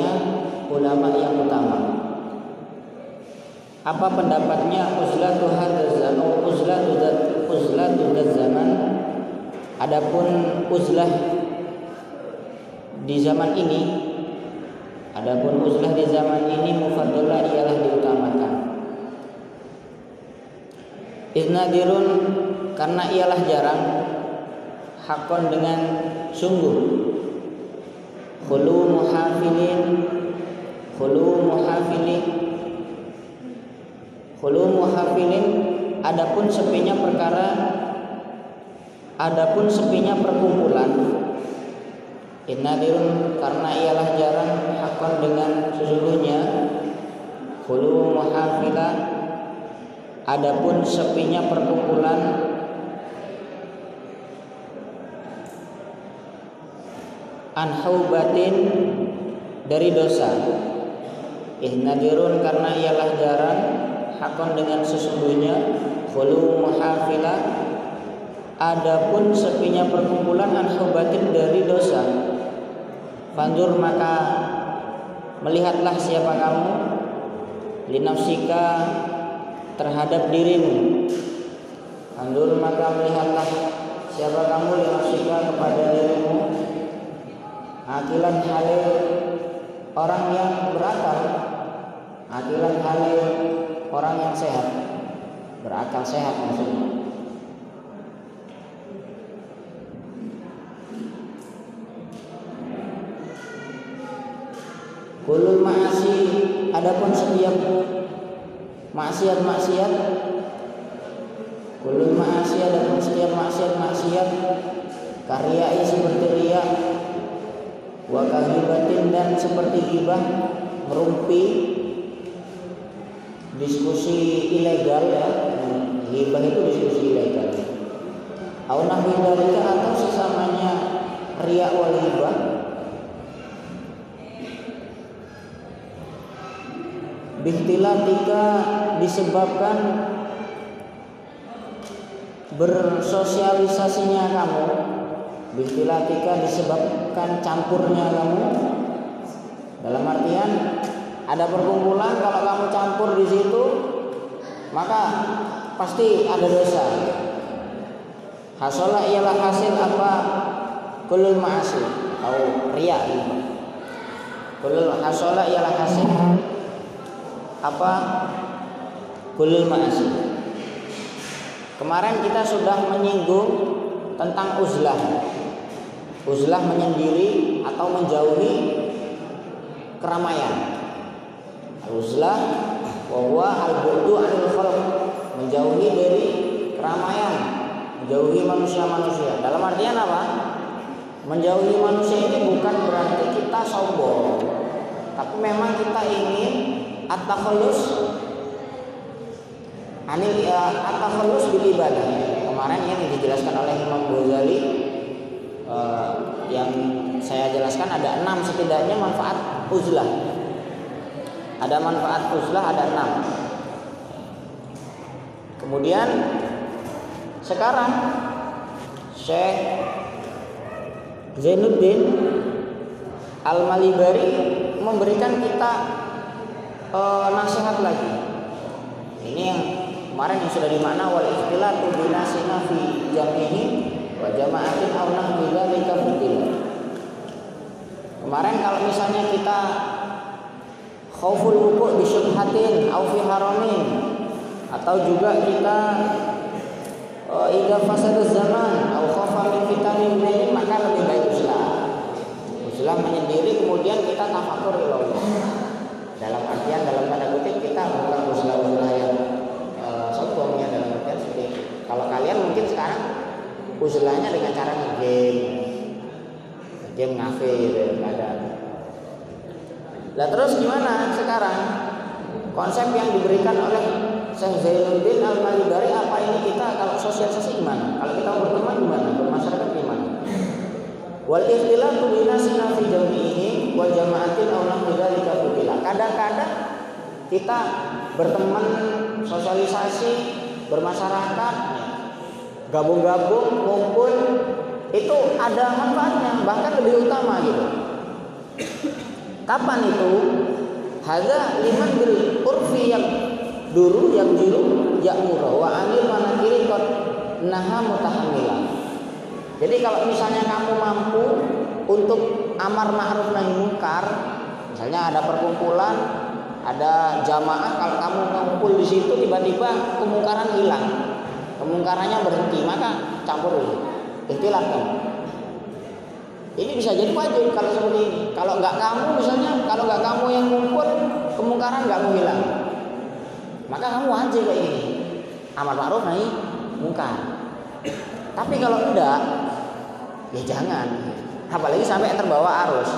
Akhir-akhirnya ulama yang utama. Apa pendapatnya uzlatu hadzal zaman uzlatu uzlatu zaman adapun uzlah di zaman ini adapun uzlah di zaman ini mufaddalah ialah diutamakan. Iznadirun karena ialah jarang hakon dengan sungguh khulu muhafilin. Khulu muhafilin. Khulu muhafilin adapun sepinya perkara adapun sepinya perkumpulan. Innadirun karena ialah jarang hakon dengan sesungguhnya. Khulu muhafila adapun sepinya perkumpulan anhaubatin dari dosa. Ihnadirun karena ialah jarang hakon dengan sesungguhnya. Khulu muhafila. Adapun sepinya perkumpulan anhubatin dari dosa. Fandur maka melihatlah siapa kamu. Linafsika terhadap dirimu. Fandur maka melihatlah siapa kamu. Linafsika kepada dirimu akilan halil orang yang berakal. Akilan halil orang yang sehat. Berakal sehat maksudnya. Kulul ma'asi adapun setiap maksiat-maksiat kulul ma'asi adapun setiap maksiat-maksiat karyai seperti riak wa kahibatin dan seperti gibah merumpi diskusi ilegal ya. Gibah itu diskusi ilegal. Au nahwi atau sesamanya riak wal gibah Bihtilatika disebabkan bersosialisasinya kamu Bihtilatika disebabkan campurnya kamu Dalam artian ada perkumpulan kalau kamu campur di situ maka pasti ada dosa. Hasolah ialah hasil apa? Kulul ma'asi atau ria Kulul hasolah ialah hasil apa? Kulul ma'asi. Kemarin kita sudah menyinggung tentang uzlah. Uzlah menyendiri atau menjauhi keramaian. Uzlah bahwa al-bu'du anil khalq menjauhi dari keramaian, menjauhi manusia-manusia. Dalam artian apa? Menjauhi manusia ini bukan berarti kita sombong, tapi memang kita ingin at-takhallus anil ya, at-takhallus bil ibadah. Kemarin yang dijelaskan oleh Imam Ghazali uh, yang saya jelaskan ada enam setidaknya manfaat uzlah ada manfaat uzlah ada enam. Kemudian sekarang Syekh Zainuddin Al-Malibari memberikan kita e, nasihat lagi. Ini yang kemarin yang sudah dimakna wal ikhtilatu binasina fi jamihi wa jama'atin aw nahwi dzalika Kemarin kalau misalnya kita khauful wuku' bi syubhatin aw fi haramin atau juga kita uh, idza fasada zaman aw khafa min fitanin ini maka lebih baik uzlah uzlah menyendiri kemudian kita tafakur Allah. Dalam artian dalam tanda kutip kita bukan uzlah-uzlah yang uh, sombong ya dalam artian seperti kalau kalian mungkin sekarang uzlahnya dengan cara ngegame game ngafe gitu ada Nah terus gimana sekarang konsep yang diberikan oleh Syekh Zainuddin Al Malibari apa ini kita kalau sosialisasi gimana? Kalau kita berteman gimana? Bermasyarakat gimana? Wal ikhtilatu binasina fi jami'i wal jama'atin aw nahwu dzalika Kadang-kadang kita berteman, sosialisasi, bermasyarakat, gabung-gabung, ngumpul itu ada manfaatnya, bahkan lebih utama gitu. Kapan itu? Hada liman bil urfi yang dulu yang jiru murah wa anil kiri kot naha mutahamilah. Jadi kalau misalnya kamu mampu untuk amar ma'ruf nahi munkar, misalnya ada perkumpulan, ada jamaah, kalau kamu ngumpul di situ tiba-tiba kemungkaran hilang, kemungkarannya berhenti, maka campur dulu, ikhtilaf kamu. Ini bisa jadi wajib kalau seperti ini. Kalau nggak kamu misalnya, kalau nggak kamu yang ngumpul, kemungkaran nggak mau hilang. Maka kamu wajib kayak gini. Amar ma'ruf nahi mungkar. Tapi kalau enggak, ya jangan. Apalagi sampai terbawa arus.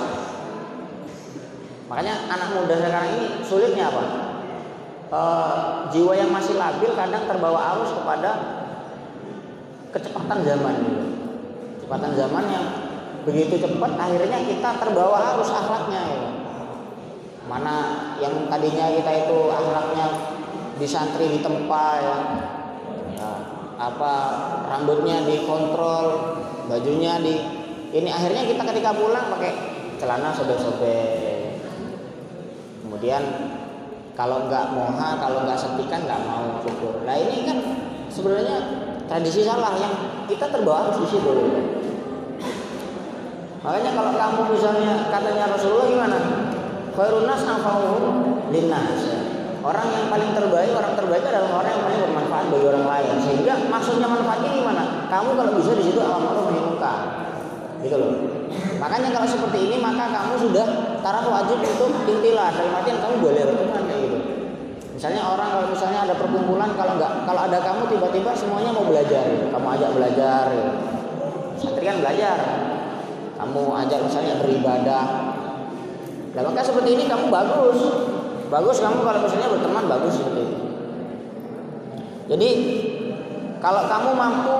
Makanya anak muda sekarang ini sulitnya apa? E, jiwa yang masih labil kadang terbawa arus kepada kecepatan zaman Kecepatan zaman yang begitu cepat akhirnya kita terbawa arus akhlaknya ya. mana yang tadinya kita itu akhlaknya di santri di tempat ya, ya apa rambutnya dikontrol bajunya di ini akhirnya kita ketika pulang pakai celana sobek-sobek kemudian kalau nggak moha kalau nggak setikan nggak mau cukur nah ini kan sebenarnya tradisi salah yang kita terbawa di situ Makanya kalau kamu misalnya katanya Rasulullah gimana? Khairun nas linnas. Orang yang paling terbaik, orang terbaik adalah orang yang paling bermanfaat bagi orang lain. Sehingga maksudnya manfaatnya gimana? Kamu kalau bisa di situ alam munkar. Gitu loh. Makanya kalau seperti ini maka kamu sudah taraf wajib untuk intilah dalam artian kamu boleh berteman. Misalnya orang kalau misalnya ada perkumpulan kalau nggak kalau ada kamu tiba-tiba semuanya mau belajar, kamu ajak belajar. Gitu. Santri kan belajar, kamu ajak misalnya beribadah. Nah maka seperti ini kamu bagus. Bagus kamu kalau misalnya berteman bagus seperti itu jadi kalau kamu mampu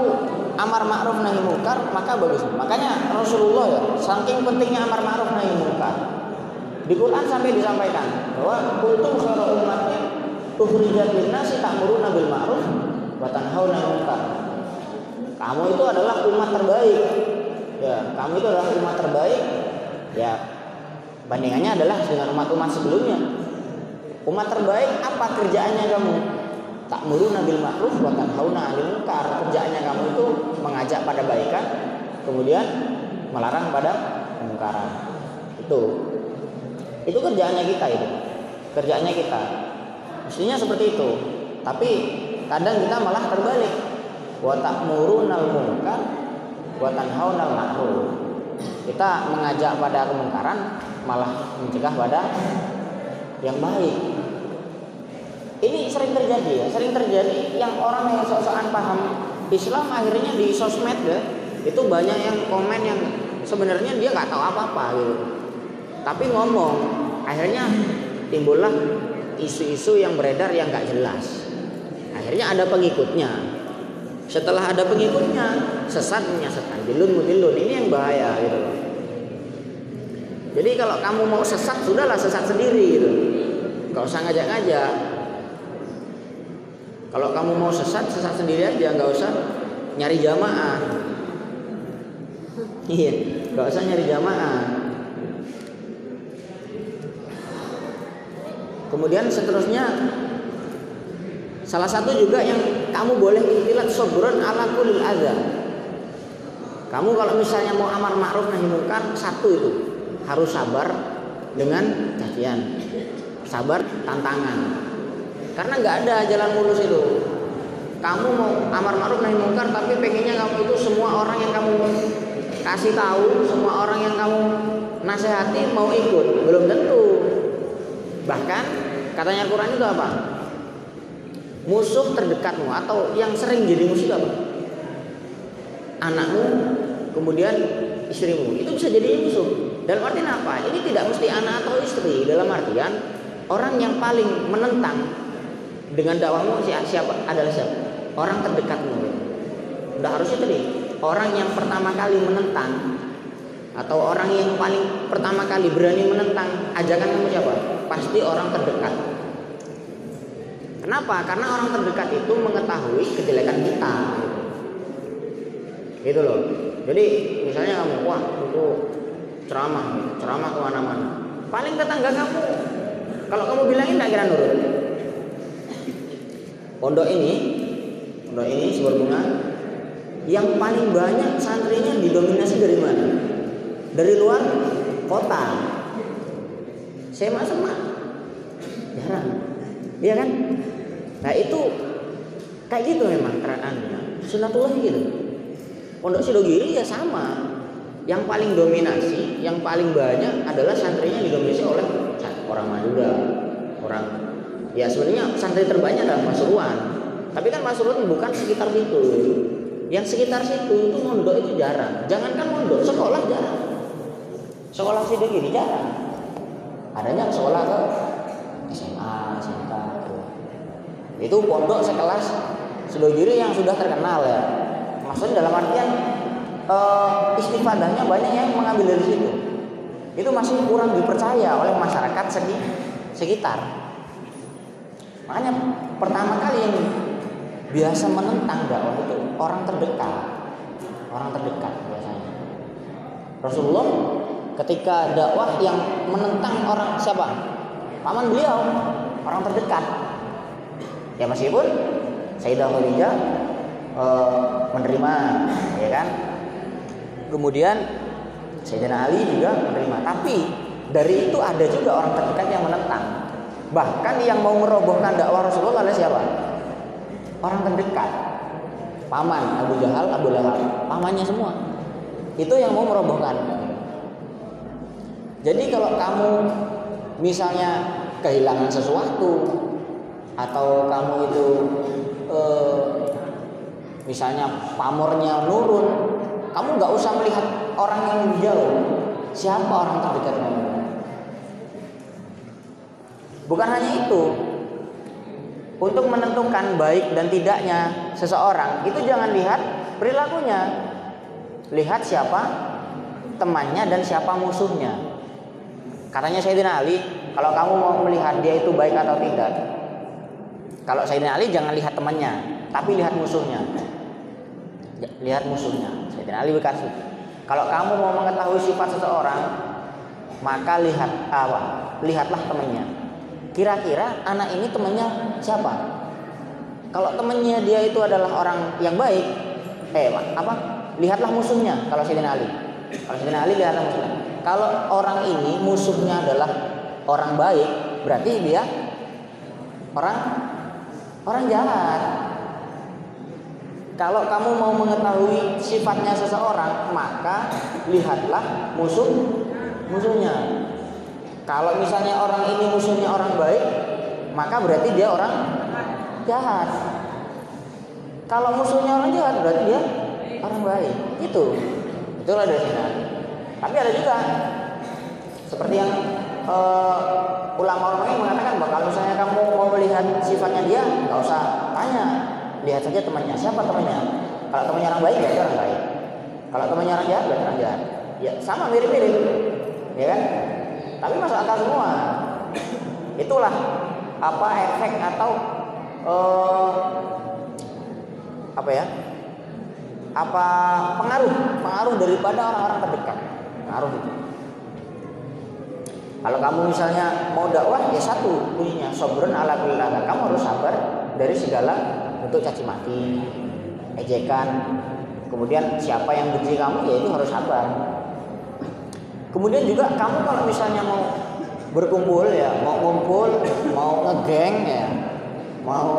amar ma'ruf nahi munkar maka bagus. Makanya Rasulullah ya saking pentingnya amar ma'ruf nahi munkar di Quran sampai disampaikan bahwa kuntum khairu ummatin ukhrijat lin-nasi ta'muruna bil ma'ruf wa tanhauna 'anil kamu itu adalah umat terbaik. Ya kamu itu adalah umat terbaik. Ya bandingannya adalah dengan umat-umat sebelumnya. Umat terbaik apa kerjaannya kamu? Tak muru nabil ma'ruf wa tanhauna 'anil kerjaannya kamu itu mengajak pada baikan kemudian melarang pada kemungkaran. Itu. Itu kerjaannya kita itu. Kerjaannya kita mestinya seperti itu tapi kadang kita malah terbalik wa ta'murunal munkar buatan haunal ma'ruf. Kita mengajak pada kemungkaran malah mencegah pada yang baik. Ini sering terjadi ya, sering terjadi yang orang yang sok-sokan paham Islam akhirnya di sosmed ya, itu banyak yang komen yang sebenarnya dia nggak tahu apa-apa gitu. Tapi ngomong, akhirnya timbullah isu-isu yang beredar yang nggak jelas. Akhirnya ada pengikutnya, setelah ada pengikutnya, sesat menyesatkan. Dilun mudilun. Ini yang bahaya gitu Jadi kalau kamu mau sesat, sudahlah sesat sendiri gitu. Gak usah ngajak-ngajak. Kalau kamu mau sesat, sesat sendiri aja, nggak usah nyari jamaah. Iya, nggak usah nyari jamaah. Kemudian seterusnya Salah satu juga yang kamu boleh ikhtilat sobron ala kulil adha. Kamu kalau misalnya mau amar ma'ruf nahi munkar satu itu harus sabar dengan cacian. sabar tantangan. Karena nggak ada jalan mulus itu. Kamu mau amar ma'ruf nahi mungkar tapi pengennya kamu itu semua orang yang kamu kasih tahu, semua orang yang kamu nasihati mau ikut, belum tentu. Bahkan katanya Quran itu apa? Musuh terdekatmu atau yang sering jadi musuh apa? Anakmu, kemudian istrimu. Itu bisa jadi musuh. Dalam artian apa? Ini tidak mesti anak atau istri. Dalam artian orang yang paling menentang dengan dakwahmu siapa? Adalah siapa? Orang terdekatmu. Udah harusnya tadi. Orang yang pertama kali menentang atau orang yang paling pertama kali berani menentang ajakan kamu siapa? Pasti orang terdekat. Kenapa? Karena orang terdekat itu mengetahui kejelekan kita. Gitu loh. Jadi misalnya kamu, wah itu ceramah, ceramah ke mana-mana. Paling tetangga kamu, kalau kamu bilangin tak kira nurut. Pondok ini, pondok ini sebuah bunga, yang paling banyak santrinya didominasi dari mana? Dari luar kota. Masuk mah jarang, iya kan? Nah itu kayak gitu memang keadaannya. Sunatullah gitu. Pondok Sidogiri ya sama. Yang paling dominasi, yang paling banyak adalah santrinya didominasi oleh orang Madura, orang ya sebenarnya santri terbanyak adalah Pasuruan. Tapi kan Pasuruan bukan sekitar situ. Yang sekitar situ itu mondok itu jarang. Jangankan mondok, sekolah jarang. Sekolah Sidogiri jarang. Adanya sekolah ke SMA, SMK. Itu pondok sekelas Sidogiri yang sudah terkenal ya. Maksudnya dalam artian uh, istifadahnya banyak yang mengambil dari situ. Itu masih kurang dipercaya oleh masyarakat sekitar. Makanya pertama kali yang biasa menentang dakwah itu orang terdekat. Orang terdekat biasanya. Rasulullah ketika dakwah yang menentang orang siapa? Paman beliau orang terdekat. Ya meskipun Sayyidah Khadijah uh, menerima ya kan? Kemudian Sayyidina Ali juga menerima. Tapi dari itu ada juga orang terdekat yang menentang. Bahkan yang mau merobohkan dakwah Rasulullah adalah siapa? Orang terdekat. Paman Abu Jahal Abu Lahab. Pamannya semua. Itu yang mau merobohkan jadi kalau kamu misalnya kehilangan sesuatu atau kamu itu eh, misalnya pamornya nurun, kamu nggak usah melihat orang yang jauh. Siapa orang terdekat kamu? Bukan hanya itu. Untuk menentukan baik dan tidaknya seseorang, itu jangan lihat perilakunya. Lihat siapa temannya dan siapa musuhnya. Katanya Sayyidina Ali, kalau kamu mau melihat dia itu baik atau tidak, kalau Sayyidina Ali jangan lihat temannya, tapi lihat musuhnya lihat musuhnya. Sayyidina Ali berkata, kalau kamu mau mengetahui sifat seseorang, maka lihat apa? Lihatlah temannya. Kira-kira anak ini temannya siapa? Kalau temannya dia itu adalah orang yang baik, eh apa? Lihatlah musuhnya. Kalau Sayyidina Ali, kalau Sayyidina Ali lihatlah musuhnya. Kalau orang ini musuhnya adalah orang baik, berarti dia orang orang jahat. Kalau kamu mau mengetahui sifatnya seseorang, maka lihatlah musuh musuhnya. Kalau misalnya orang ini musuhnya orang baik, maka berarti dia orang jahat. Kalau musuhnya orang jahat, berarti dia orang baik. Itu. Itulah sini. Tapi ada juga seperti yang uh, ulama-ulama ini mengatakan bahwa kalau misalnya kamu mau melihat sifatnya dia, nggak usah tanya, lihat saja temannya. Siapa temannya? Kalau temannya orang baik berarti orang baik. Kalau temannya orang jahat berarti orang jahat. Ya sama mirip-mirip. Ya kan? Tapi masuk akal semua. Itulah apa efek atau uh, apa ya? Apa pengaruh pengaruh daripada orang-orang terdekat pengaruh itu kalau kamu misalnya mau dakwah ya satu punya sobrun ala kamu harus sabar dari segala untuk caci maki, ejekan. Kemudian siapa yang benci kamu ya itu harus sabar. Kemudian juga kamu kalau misalnya mau berkumpul ya mau ngumpul mau ngegeng ya mau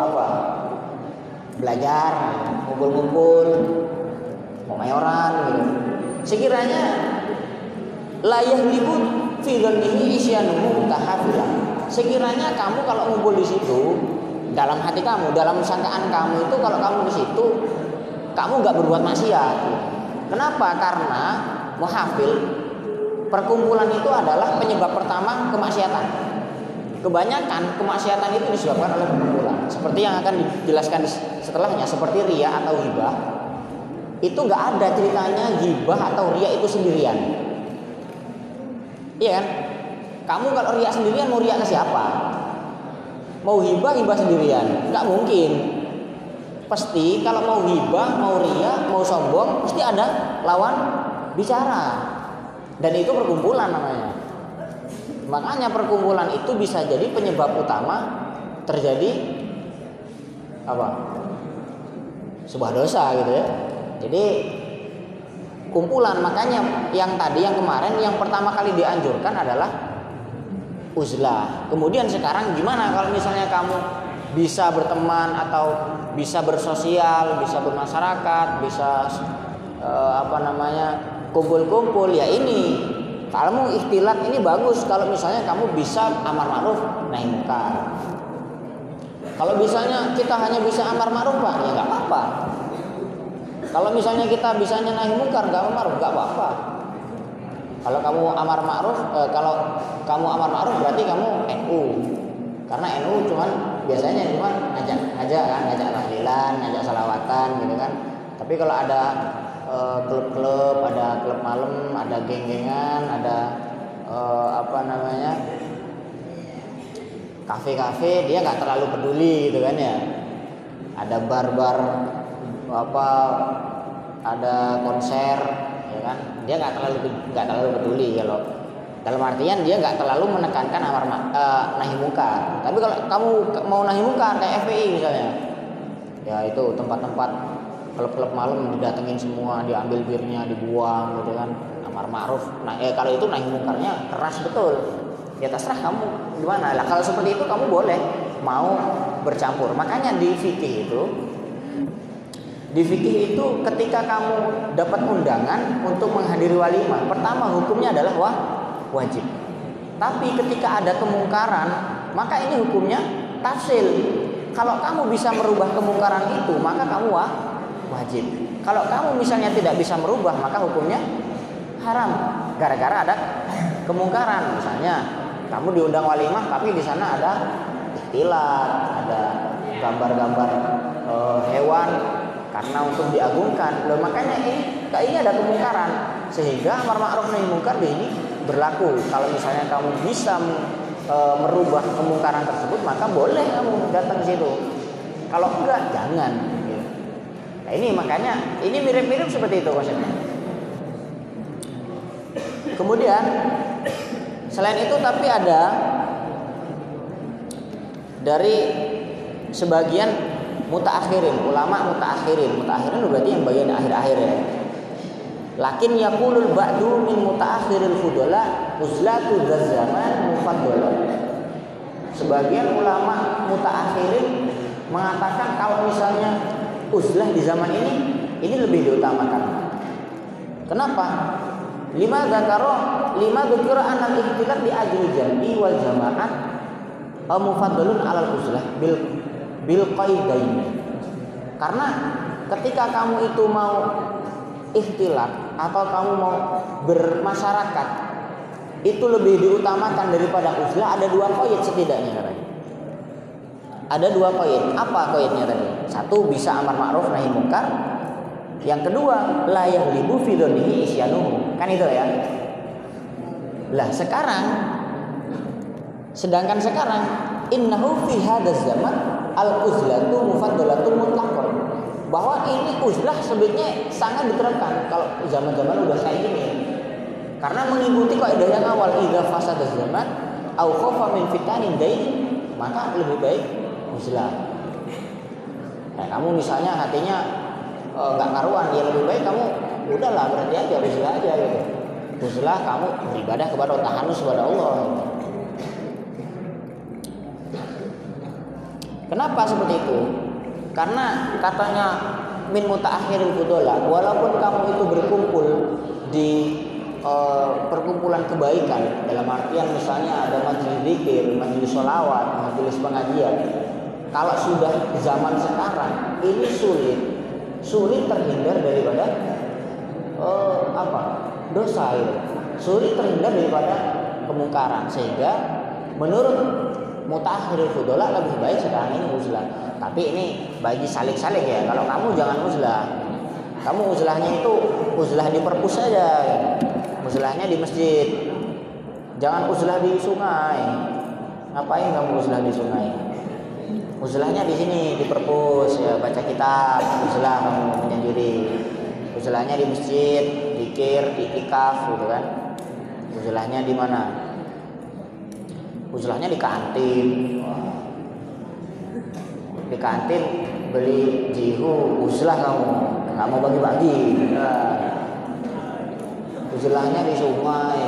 apa belajar ngumpul-ngumpul mau mayoran gitu sekiranya layah libut fi ini isyanuhu tahafila sekiranya kamu kalau ngumpul di situ dalam hati kamu dalam sangkaan kamu itu kalau kamu di situ kamu nggak berbuat maksiat kenapa karena muhafil perkumpulan itu adalah penyebab pertama kemaksiatan. Kebanyakan kemaksiatan itu disebabkan oleh perkumpulan. Seperti yang akan dijelaskan setelahnya, seperti ria atau hibah. Itu nggak ada ceritanya hibah atau ria itu sendirian. Iya kan? Kamu kalau ria sendirian mau ria ke siapa? Mau hibah hibah sendirian? Nggak mungkin. Pasti kalau mau hibah, mau ria, mau sombong, pasti ada lawan bicara dan itu perkumpulan namanya makanya perkumpulan itu bisa jadi penyebab utama terjadi apa sebuah dosa gitu ya jadi kumpulan. Makanya yang tadi yang kemarin yang pertama kali dianjurkan adalah uzlah. Kemudian sekarang gimana kalau misalnya kamu bisa berteman atau bisa bersosial bisa bermasyarakat bisa eh, apa namanya kumpul-kumpul? Ya ini kamu ikhtilat ini bagus kalau misalnya kamu bisa amar ma'ruf nahi kalau misalnya kita hanya bisa amar ma'ruf pak ya nggak apa-apa kalau misalnya kita bisanya nahi munkar nggak amar nggak apa-apa. Kalau kamu amar ma'ruf eh, kalau kamu amar ma'ruf berarti kamu NU karena NU cuman biasanya cuma ngajak ngajak kan ngajak tahlilan ngajak salawatan gitu kan. Tapi kalau ada Eh, klub-klub, ada klub malam, ada geng-gengan, ada uh, apa namanya kafe-kafe, dia nggak terlalu peduli gitu kan ya. Ada bar-bar apa, ada konser, ya kan? Dia nggak terlalu nggak terlalu peduli kalau dalam artian dia nggak terlalu menekankan amar uh, nahi munkar. Tapi kalau kamu mau nahi munkar kayak FPI misalnya, ya itu tempat-tempat klub-klub malam didatengin semua diambil birnya dibuang gitu kan amar ma'ruf nah eh kalau itu nahi mungkarnya keras betul ya terserah kamu gimana lah kalau seperti itu kamu boleh mau bercampur makanya di fikih itu di fikih itu ketika kamu dapat undangan untuk menghadiri walimah pertama hukumnya adalah wah wajib tapi ketika ada kemungkaran maka ini hukumnya tafsil kalau kamu bisa merubah kemungkaran itu maka kamu wah wajib. Kalau kamu misalnya tidak bisa merubah maka hukumnya haram. Gara-gara ada kemungkaran misalnya kamu diundang walimah tapi di sana ada istilah, ada gambar-gambar e, hewan karena untuk diagungkan. Loh makanya ini kayak ini ada kemungkaran sehingga amar ma'ruf nahi munkar ini berlaku. Kalau misalnya kamu bisa e, merubah kemungkaran tersebut maka boleh kamu datang ke situ. Kalau enggak jangan. Nah, ini makanya ini mirip-mirip seperti itu konsepnya. Kemudian selain itu tapi ada dari sebagian mutaakhirin, ulama mutaakhirin. Mutaakhirin berarti yang bagian akhir-akhir ya. Lakin yaqulul ba'du min mutaakhiril fudala uzlatu zaman mufaddalah. Sebagian ulama mutaakhirin mengatakan kalau misalnya uzlah di zaman ini ini lebih diutamakan. Kenapa? Lima zakaro lima dzikra anal ikhtilaf di ajli jam'i wal jama'at mufaddalun alal uzlah bil bil qaidain. Karena ketika kamu itu mau ikhtilaf atau kamu mau bermasyarakat itu lebih diutamakan daripada uzlah ada dua koid setidaknya katanya ada dua poin. Apa poinnya tadi? Satu bisa amar ma'ruf nahi mungkar. Yang kedua, la yahlibu fi dzonihi isyanuhu. Kan itu ya. Lah sekarang sedangkan sekarang innahu fi hadzal zaman al uzlatu mufaddalatul mutlaqah. Bahwa ini uzlah sebenarnya sangat diterapkan kalau zaman-zaman udah kayak gini. Karena mengikuti kaidah yang awal idza fasada zaman au khafa min fitanin dain maka lebih baik Islam. Nah, kamu misalnya hatinya e, nggak e, karuan, ya lebih baik kamu udahlah berhenti aja Islam aja gitu. uzlah kamu beribadah kepada tahanus kepada Allah kenapa seperti itu? Karena katanya min mutaakhiril fudola walaupun kamu itu berkumpul di uh, perkumpulan kebaikan dalam artian misalnya ada majelis zikir, majelis sholawat, majelis pengajian kalau sudah zaman sekarang ini sulit. Sulit terhindar daripada uh, apa? Dosa itu. Sulit terhindar daripada kemungkaran. Sehingga menurut mutakhirul fudola lebih baik sekarang ini uzlah tapi ini bagi salik-salik ya. Kalau kamu jangan uzlah. Kamu uzlahnya itu uzlah di perpus saja. Uzlahnya di masjid. Jangan uzlah di sungai. Ngapain kamu uzlah di sungai? Uzlahnya di sini di perpus ya baca kitab, uzlah kamu menyendiri. Uzlahnya di masjid, dikir, itikaf gitu kan. Uzlahnya di mana? Uzlahnya di kantin. Di kantin beli jihu uzlah kamu. Nggak mau bagi-bagi. Uzlahnya di sungai.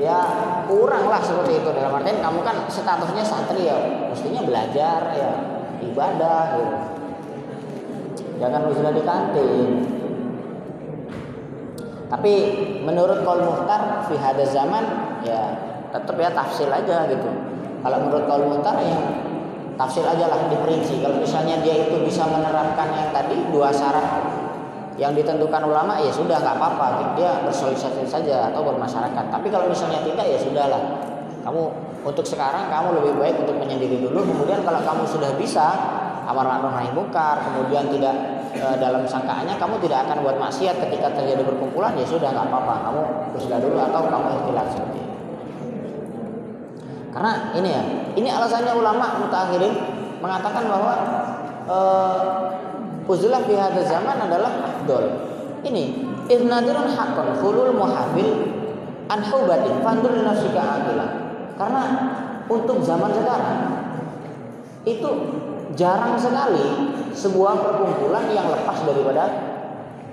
Ya kurang lah seperti itu. Dalam artian kamu kan statusnya santri ya. Mestinya belajar ya. Ibadah gitu. jangan uzlah di kantin. Tapi menurut kaul muhtar fi zaman ya tetap ya tafsil aja gitu. Kalau menurut kaul muhtar yang tafsir aja lah diperinci kalau misalnya dia itu bisa menerapkan yang tadi dua syarat yang ditentukan ulama ya sudah nggak apa-apa. Dia bersosialisasi saja atau bermasyarakat. Tapi kalau misalnya tidak ya sudahlah kamu untuk sekarang kamu lebih baik untuk menyendiri dulu. Kemudian kalau kamu sudah bisa amar ma'ruf nahi munkar kemudian tidak e, dalam sangkaannya kamu tidak akan buat maksiat ketika terjadi berkumpulan ya sudah nggak apa-apa. Kamu sudah dulu atau kamu ikhtilat seperti karena ini ya ini alasannya ulama mutakhirin mengatakan bahwa uh, uzlah fi zaman adalah afdol. Ini idnadirun haqqan khulul muhafil an hubatin fandur nafsika aqila. Karena untuk zaman sekarang itu jarang sekali sebuah perkumpulan yang lepas daripada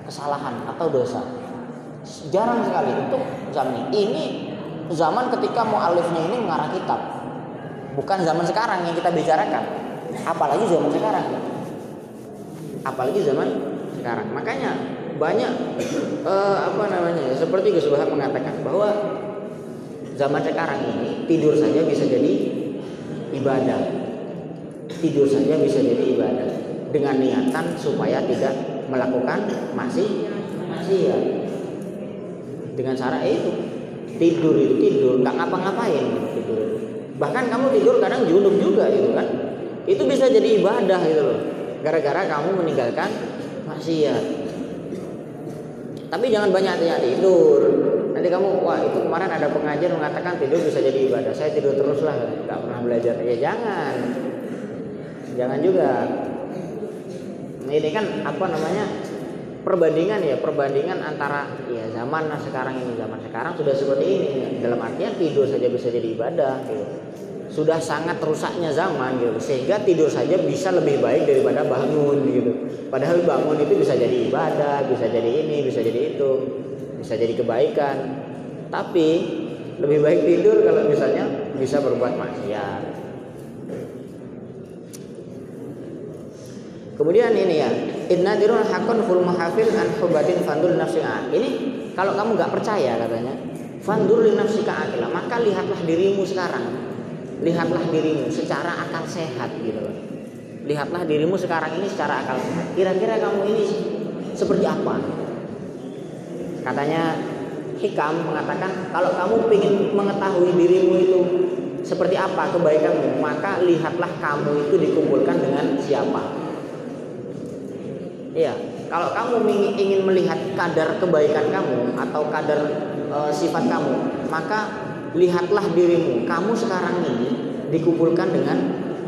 kesalahan atau dosa. Jarang sekali untuk zaman ini. Ini zaman ketika mualifnya ini mengarang kitab. Bukan zaman sekarang yang kita bicarakan. Apalagi zaman sekarang. Apalagi zaman sekarang. Makanya banyak uh, apa namanya seperti Gus Wahab mengatakan bahwa zaman sekarang ini tidur saja bisa jadi ibadah. Tidur saja bisa jadi ibadah. Dengan niatan supaya tidak melakukan masih masih ya. Dengan cara itu tidur itu tidur nggak ngapa-ngapain. Tidur bahkan kamu tidur kadang junub juga gitu kan. Itu bisa jadi ibadah gitu loh. Gara-gara kamu meninggalkan maksiat. Tapi jangan banyak banyak tidur. Nanti kamu wah itu kemarin ada pengajian mengatakan tidur bisa jadi ibadah. Saya tidur terus lah nggak pernah belajar. Ya jangan. Jangan juga. Ini kan apa namanya perbandingan ya perbandingan antara ya zaman sekarang ini. Zaman sekarang sudah seperti ini. Dalam artian tidur saja bisa jadi ibadah gitu. Sudah sangat rusaknya zaman gitu. Sehingga tidur saja bisa lebih baik daripada bangun gitu. Padahal bangun itu bisa jadi ibadah bisa jadi ini bisa jadi itu bisa jadi kebaikan. Tapi lebih baik tidur kalau misalnya bisa berbuat maksiat kemudian ini ya Inna dirun hakun ful muhafil an hubatin fandul nafsika. Ini kalau kamu nggak percaya katanya, fandur li nafsika. Maka lihatlah dirimu sekarang. Lihatlah dirimu secara akal sehat gitu loh. Lihatlah dirimu sekarang ini secara akal sehat. Kira-kira kamu ini seperti apa? Katanya Hikam mengatakan kalau kamu ingin mengetahui dirimu itu seperti apa kebaikanmu, maka lihatlah kamu itu dikumpulkan dengan siapa. Iya, kalau kamu ingin melihat kadar kebaikan kamu atau kadar e, sifat kamu, maka lihatlah dirimu. Kamu sekarang ini dikumpulkan dengan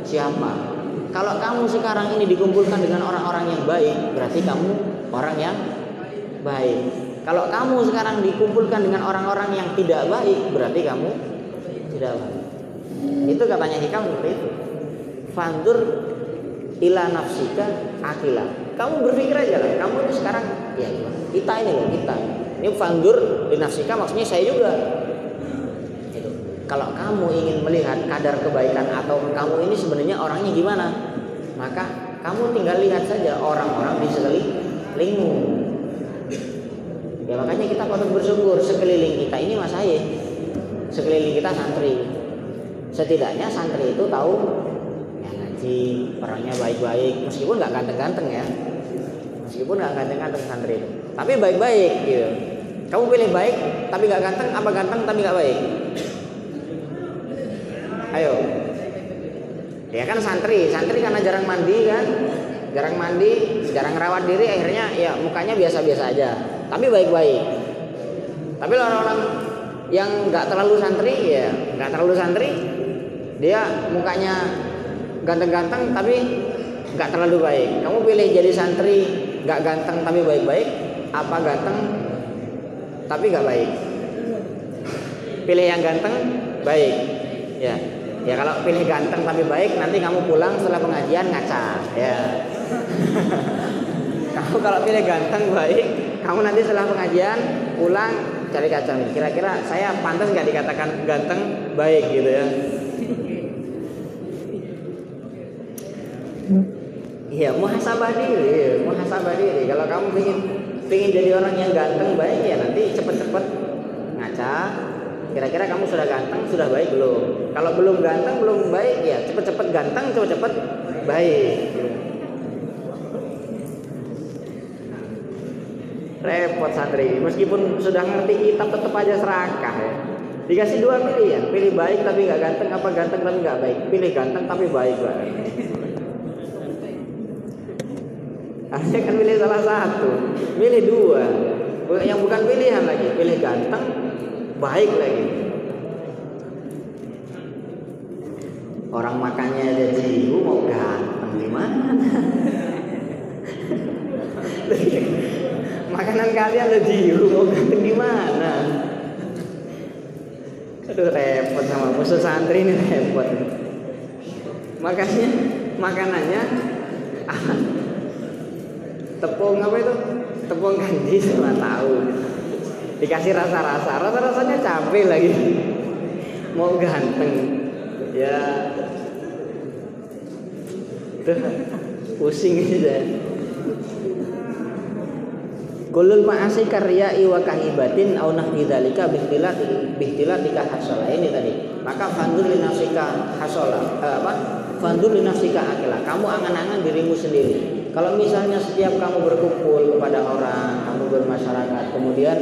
siapa? Kalau kamu sekarang ini dikumpulkan dengan orang-orang yang baik, berarti kamu orang yang baik. Kalau kamu sekarang dikumpulkan dengan orang-orang yang tidak baik, berarti kamu tidak baik. Itu katanya hikam seperti itu. Fandur ila nafsika akilah kamu berpikir aja lah kamu itu sekarang ya kita ini loh kita Ini fandur dinafsika maksudnya saya juga. Gitu. Kalau kamu ingin melihat kadar kebaikan atau kamu ini sebenarnya orangnya gimana, maka kamu tinggal lihat saja orang-orang di sekelilingmu. Ya makanya kita patut bersyukur sekeliling kita ini mas saya, sekeliling kita santri. Setidaknya santri itu tahu ngaji, orangnya baik-baik, meskipun nggak ganteng-ganteng ya, meskipun nggak ganteng-ganteng santri. Itu, tapi baik-baik gitu. Kamu pilih baik tapi nggak ganteng, apa ganteng tapi nggak baik? Ayo, ya kan santri. Santri karena jarang mandi kan? Jarang mandi jarang rawat diri akhirnya ya mukanya biasa-biasa aja. Tapi baik-baik. Tapi orang-orang yang nggak terlalu santri ya nggak terlalu santri dia mukanya ganteng-ganteng tapi nggak terlalu baik kamu pilih jadi santri nggak ganteng tapi baik-baik apa ganteng tapi nggak baik pilih yang ganteng baik ya Ya kalau pilih ganteng tapi baik nanti kamu pulang setelah pengajian ngaca ya. kamu kalau pilih ganteng baik, kamu nanti setelah pengajian pulang cari kaca nih. Kira-kira saya pantas nggak dikatakan ganteng baik gitu ya? Iya, muhasabah diri, muhasabah diri. Kalau kamu ingin ingin jadi orang yang ganteng baik ya nanti cepet-cepet ngaca Kira-kira kamu sudah ganteng, sudah baik belum? Kalau belum ganteng, belum baik, ya cepet-cepet ganteng, cepet-cepet baik. Repot santri, meskipun sudah ngerti kitab tetap aja serakah ya. Dikasih dua pilihan, pilih baik tapi nggak ganteng, apa ganteng tapi nggak baik. Pilih ganteng tapi baik banget. Harusnya kan pilih salah satu, pilih dua. Yang bukan pilihan lagi, pilih ganteng baik lagi. Orang makannya ada jiru mau ganteng gimana? Makanan kalian ada jiru mau ganteng gimana? Aduh repot sama musuh santri ini repot. Makanya makanannya ah, tepung apa itu? Tepung kanji sama tahu. Dikasih rasa-rasa. Rasa-rasanya capek lagi. Mau ganteng. Ya. Tuh pusing aja Kulul ma'asi karya iwa kahibatin au nahwi dzalika bihtilat bihtilatika hasala ini tadi. Maka fandur li nafsika hasala eh, apa? Fandur li nafsika akila. Kamu angan-angan dirimu sendiri. Kalau misalnya setiap kamu berkumpul kepada orang, kamu bermasyarakat, kemudian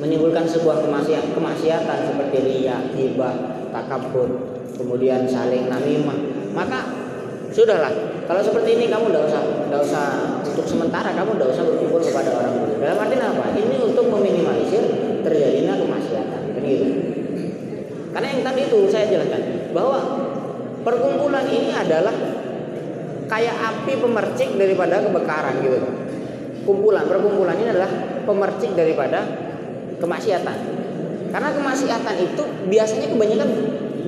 menimbulkan sebuah kemaksiatan, kemaksiatan seperti riya, hibah, takabur, kemudian saling namimah, maka sudahlah. Kalau seperti ini kamu tidak usah, tidak usah untuk sementara kamu tidak usah berkumpul kepada orang. Dalam arti apa? Ini untuk meminimalisir terjadinya kemaksiatan, begitu. Karena yang tadi itu saya jelaskan bahwa perkumpulan ini adalah kayak api pemercik daripada kebakaran gitu. Kumpulan, perkumpulan ini adalah pemercik daripada kemaksiatan. Karena kemaksiatan itu biasanya kebanyakan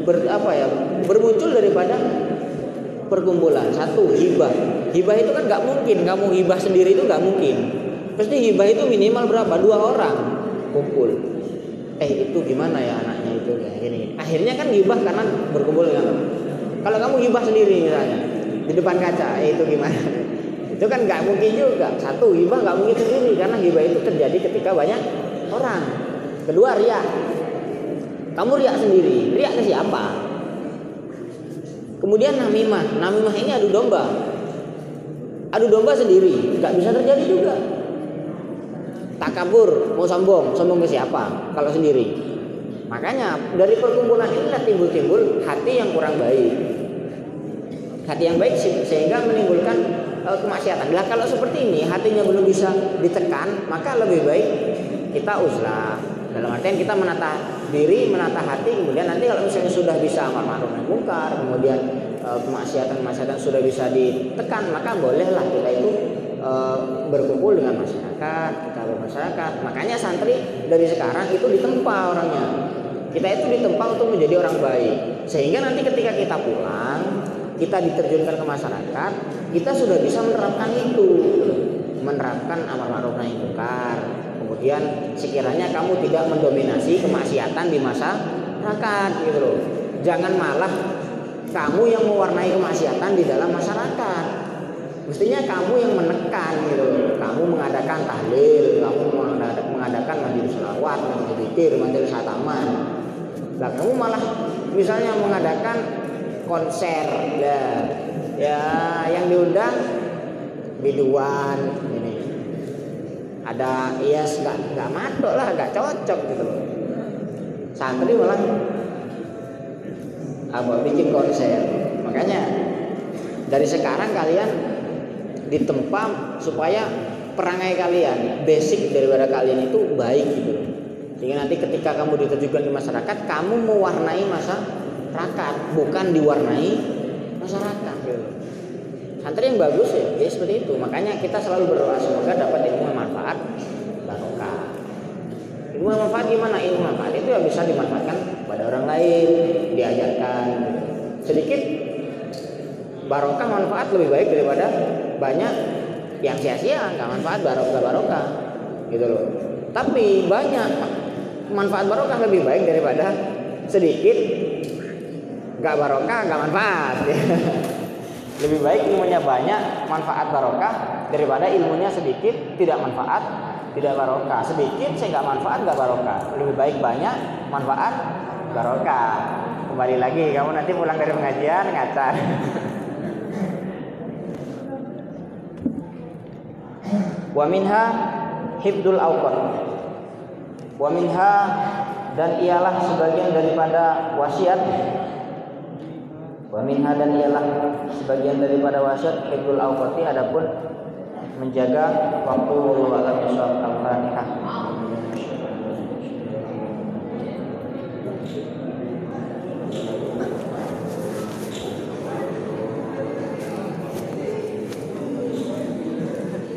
ber, apa ya bermuncul daripada perkumpulan. Satu hibah. Hibah itu kan nggak mungkin kamu hibah sendiri itu nggak mungkin. Pasti hibah itu minimal berapa? Dua orang kumpul. Eh itu gimana ya anaknya itu kayak gini. Akhirnya kan hibah karena berkumpul dengan Kalau kamu hibah sendiri misalnya di depan kaca, eh itu gimana? Itu kan nggak mungkin juga. Satu hibah nggak mungkin sendiri karena hibah itu terjadi ketika banyak orang. Kedua riak. Kamu riak sendiri. Riak ke siapa? Kemudian namimah. Namimah ini adu domba. Adu domba sendiri, nggak bisa terjadi juga. Takabur, mau sombong, sombong ke siapa? Kalau sendiri. Makanya dari perkumpulan ini timbul-timbul hati yang kurang baik. Hati yang baik sehingga menimbulkan uh, kemaksiatan. Nah kalau seperti ini hatinya belum bisa ditekan, maka lebih baik kita uzlah dalam artian kita menata diri, menata hati, kemudian nanti kalau misalnya sudah bisa amar ma'ruf nahi munkar, kemudian e, kemaksiatan-kemaksiatan sudah bisa ditekan, maka bolehlah kita itu e, berkumpul dengan masyarakat, kita bermasyarakat. Makanya santri dari sekarang itu ditempa orangnya. Kita itu ditempa untuk menjadi orang baik. Sehingga nanti ketika kita pulang, kita diterjunkan ke masyarakat, kita sudah bisa menerapkan itu. Menerapkan amar ma'ruf nahi munkar, kemudian sekiranya kamu tidak mendominasi kemaksiatan di masyarakat gitu loh. Jangan malah kamu yang mewarnai kemaksiatan di dalam masyarakat. Mestinya kamu yang menekan gitu kamu mengadakan tahlil kamu mengadakan majelis selawat majelis zikir majelis hataman. Lah kamu malah misalnya mengadakan konser ya. Ya yang diundang biduan ini. Ada yes nggak nggak matok lah nggak cocok gitu. Santri malah apa bikin konser. Makanya dari sekarang kalian ditempa supaya perangai kalian basic daripada kalian itu baik gitu. Sehingga nanti ketika kamu diterjunkan di masyarakat kamu mewarnai masyarakat bukan diwarnai masyarakat. Santri yang bagus ya, ya seperti itu. Makanya kita selalu berdoa semoga dapat ilmu manfaat. Barokah. Ilmu manfaat gimana? Ilmu manfaat itu ya bisa dimanfaatkan pada orang lain diajarkan. Sedikit barokah manfaat lebih baik daripada banyak yang sia-sia nggak manfaat barokah barokah. Gitu loh. Tapi banyak manfaat barokah lebih baik daripada sedikit nggak barokah nggak manfaat. Lebih baik ilmunya banyak manfaat barokah. Daripada ilmunya sedikit tidak manfaat tidak barokah. Sedikit saya nggak manfaat nggak barokah. Lebih baik banyak manfaat barokah. Kembali lagi kamu nanti pulang dari pengajian ngacar. Wa minha hibdul awqat wa minha dan ialah sebagian daripada wasiat wa minha dan ialah sebagian daripada wasiat hibdul awqati adapun menjaga waktu wallahu a'lam al-fatihah